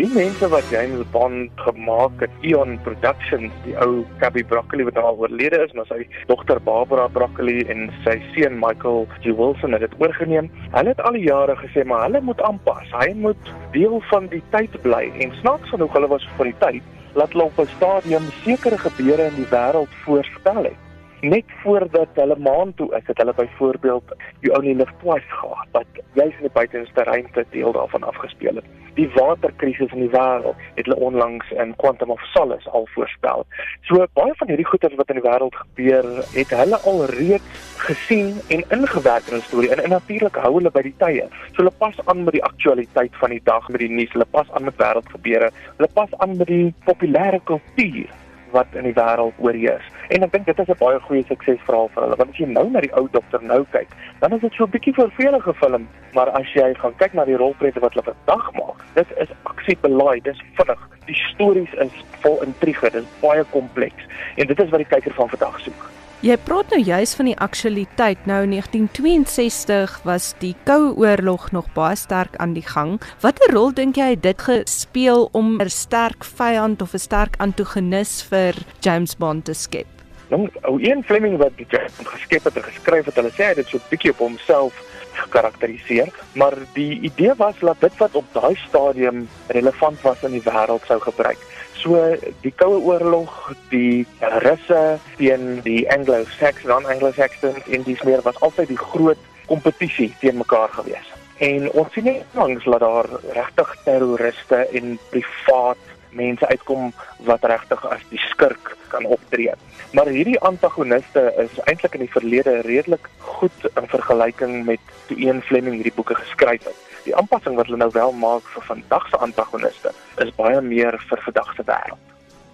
Die mense wat James Bond gemaak het, Eon Productions, die ou Cubby Broccoli wat al oorlede is, maar sy dogter Barbara Broccoli en sy seun Michael G. Wilson het dit oorgeneem. Hulle het al die jare gesê maar hulle moet aanpas. Hy moet deel van die tyd bly en snaaks genoeg hulle was vir die tyd laat hulle op 'n stadium sekere gebeure in die wêreld voorspel het net voordat hulle maan toe is, het hulle byvoorbeeld You Only Live Twice gehad wat juis in die buitenste ruimte deel daarvan afgespeel het. Die waterkrisis in die wêreld het hulle onlangs in Quantum of Solace al voorspel. So baie van hierdie goeters wat in die wêreld gebeur, het hulle al reeds gesien en ingewerk in 'n storie. En, en natuurlik hou hulle by die tye. So hulle pas aan met die aktualiteit van die dag met die nuus, hulle pas aan met wêreldgebeure, hulle pas aan met die populêre kultuur wat in die wêreld oorheers. En ek dink dit is 'n baie goeie suksesverhaal vir hulle. Want as jy nou na die ou dokter nou kyk, dan is dit so 'n bietjie vervelige film, maar as jy gaan kyk na die rolprente wat hulle vandag maak, dit is aksiebelaai, dis vinnig. Die stories is vol intrige, dit is baie kompleks en dit is wat die kyker van vandag soek. Jy praat nou juis van die aktualiteit. Nou 1962 was die Koue Oorlog nog baie sterk aan die gang. Watter rol dink jy dit gespeel om 'n sterk vyand of 'n sterk antagonis vir James Bond te skep? Nou, ou een Fleming wat die James Bond geskep het en geskryf het, hulle sê hy het so 'n bietjie op homself gekarakteriseer, maar die idee was dat dit wat op daai stadium relevant was in die wêreld sou gebruik. So die Koue Oorlog, die Russe teen die Anglo-Saxons, dan Anglo-Saxons in die meer was altyd die groot kompetisie teen mekaar gewees. En ons sien net langs dat daar regtig terroriste en privaat mense uitkom wat regtig as die skurk kan optree. Maar hierdie antagoniste is eintlik in die verlede redelik goed in vergelyking met toe een Fleming hierdie boeke geskryf het. Die aanpassing wat hulle nou wel maak vir vandag se antagoniste is baie meer vir vandag se wêreld.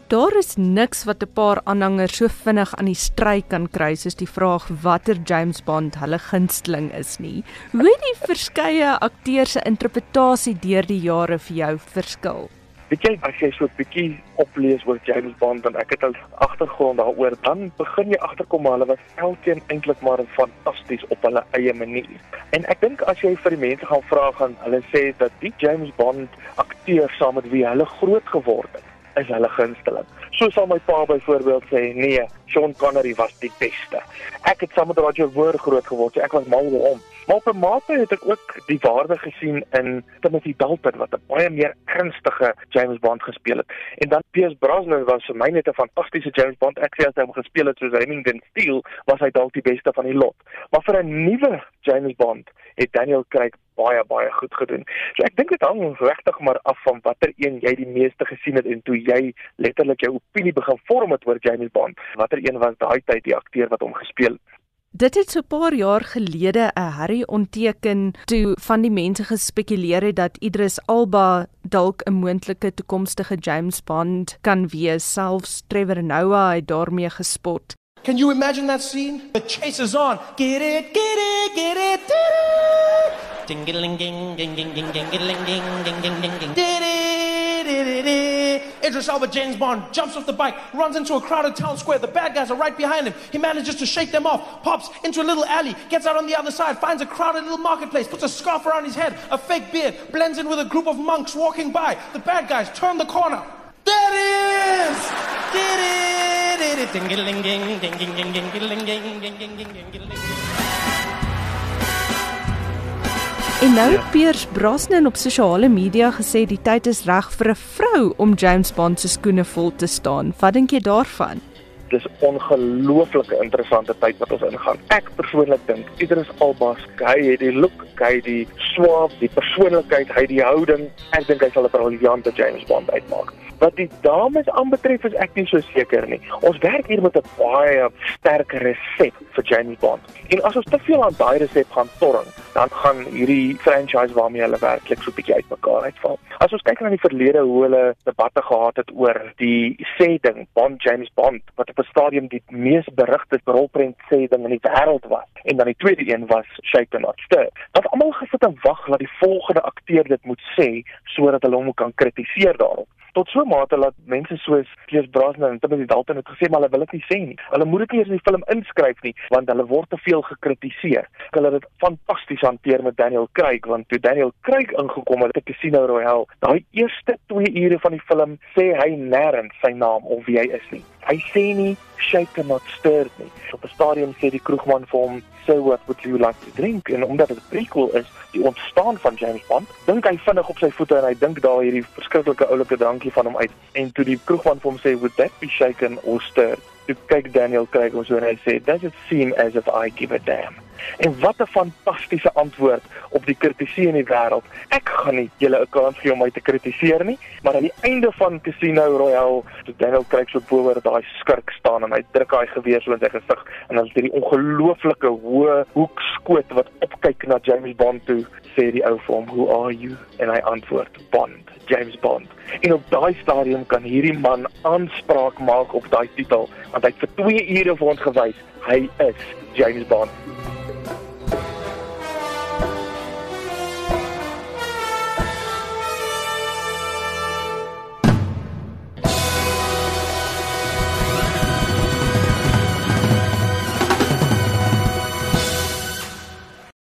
Daar is niks wat 'n paar aanhangers so vinnig aan die stry kan kry soos die vraag watter James Bond hulle gunsteling is nie. Hoe het die verskeie akteurs se interpretasie deur die jare vir jou verskil? Weet jy as jy so 'n bietjie oplees oor James Bond en ek het al agtergrond daaroor, dan begin jy agterkom maar hulle was elkeen eintlik maar fantasties op hulle eie manier. En ek dink as jy vir die mense gaan vra gaan hulle sê dat die James Bond akteur saam met wie hulle groot geword het, is hulle gunsteling. So sal my pa byvoorbeeld sê, nee, Sean Connery was die beste. Ek het saam met Roger Moore groot geword, so ek was mal oor hom. Maar op 'n mate het ek ook die waarde gesien in Timothy Dalton wat 'n baie meer ernstige James Bond gespeel het. En dan Pierce Brosnan was vir my net 'n fantastiese James Bond. Ek sê as hy hom gespeel het soos Remington Steele, was hy dalk die beste van die lot. Maar vir 'n nuwe James Bond het Daniel Craig baie baie goed gedoen. So ek dink dit hang regtig maar af van watter een jy die meeste gesien het en toe jy letterlik jou opinie begin vorm het oor James Bond. Watter een was daai tyd die akteur wat hom gespeel het? Dit het so 'n paar jaar gelede 'n Harry ontteken toe van die mense gespekuleer het dat Idris Alba dalk 'n moontlike toekomstige James Bond kan wees. Selfs Trevor Noah het daarmee gespot. Can you imagine that scene? The chase is on. Get it, get it, get it. Ding ding ding ding ding ding ding ding ding ding ding ding ding Idris Elba, James Bond, jumps off the bike, runs into a crowded town square. The bad guys are right behind him. He manages to shake them off, pops into a little alley, gets out on the other side, finds a crowded little marketplace, puts a scarf around his head, a fake beard, blends in with a group of monks walking by. The bad guys turn the corner. There it is! Did it! Ding ding ding ding ding ding ding ding ding ding ding ding ding En nou het Piers Brosnan op sosiale media gesê die tyd is reg vir 'n vrou om James Bond se skoene vol te staan. Wat dink jy daarvan? Dis ongelooflike interessante tyd wat ons ingaan. Ek persoonlik dink Idris Elba skei het die look, hy die swaap, die persoonlikheid, hy die houding. Ek dink hy sal 'n briljante James Bond uitmaak. Wat die dames aanbetref is ek nie so seker nie. Ons werk hier met 'n baie sterk resep vir James Bond. En as ons te veel aan daai resep gaan torring, dan gaan hierdie franchise waarmee hulle werklik so 'n bietjie uitmekaar uitval. As ons kyk na die verlede hoe hulle debatte gehad het oor die sê ding Bond James Bond wat op 'n stadium die mees berugte rolprent sê ding in die wêreld was en dan die tweede een was Shaken Not Stirred. Dat almal gesit en wag dat die volgende akteur dit moet sê sodat hulle hom kan kritiseer daarop tot so 'n mate dat mense soos Pierce Brosnan en Timothy Dalton het gesê maar hulle wil dit nie sê nie. Hulle moet dit nie eens in die film inskryf nie want hulle word te veel gekritiseer. Hulle het dit fantasties hanteer met Daniel Craig want toe Daniel Craig ingekom het by Casino Royale, daai eerste 2 ure van die film sê hy nêrens sy naam of wie hy is nie. Hy sê nie shake and not stir nie. Op 'n stadium sê die kroegman vir hom, "So what would you like to drink?" En omdat dit 'n prequel is, die ontstaan van James Bond, dink hy vinnig op sy voete en hy dink daar hierdie verskriklike oulike drankie van hom uit. En toe die kroegman vir hom sê, "Would that be shaken or stirred?" Toe kyk Daniel kyk ons en hy sê, "Does it seem as if I give a damn?" En wat 'n fantastiese antwoord op die kritisie in die wêreld. Ek gaan nie julle 'n kans gee om my te kritiseer nie, maar aan die einde van Casino Royale, toe Daniel Craig so bo oor daai skurk staan en hy druk daai geweer so in sy gesig en dan is dit die ongelooflike hoë hoekskoot wat opkyk na James Bond toe, sê die ou vir hom, "Who are you?" en hy antwoord, "Bond." James Bond. En op daai stadium kan hierdie man aanspraak maak op daai titel want hy het vir 2 ure vir ons gewys hy is James Bond.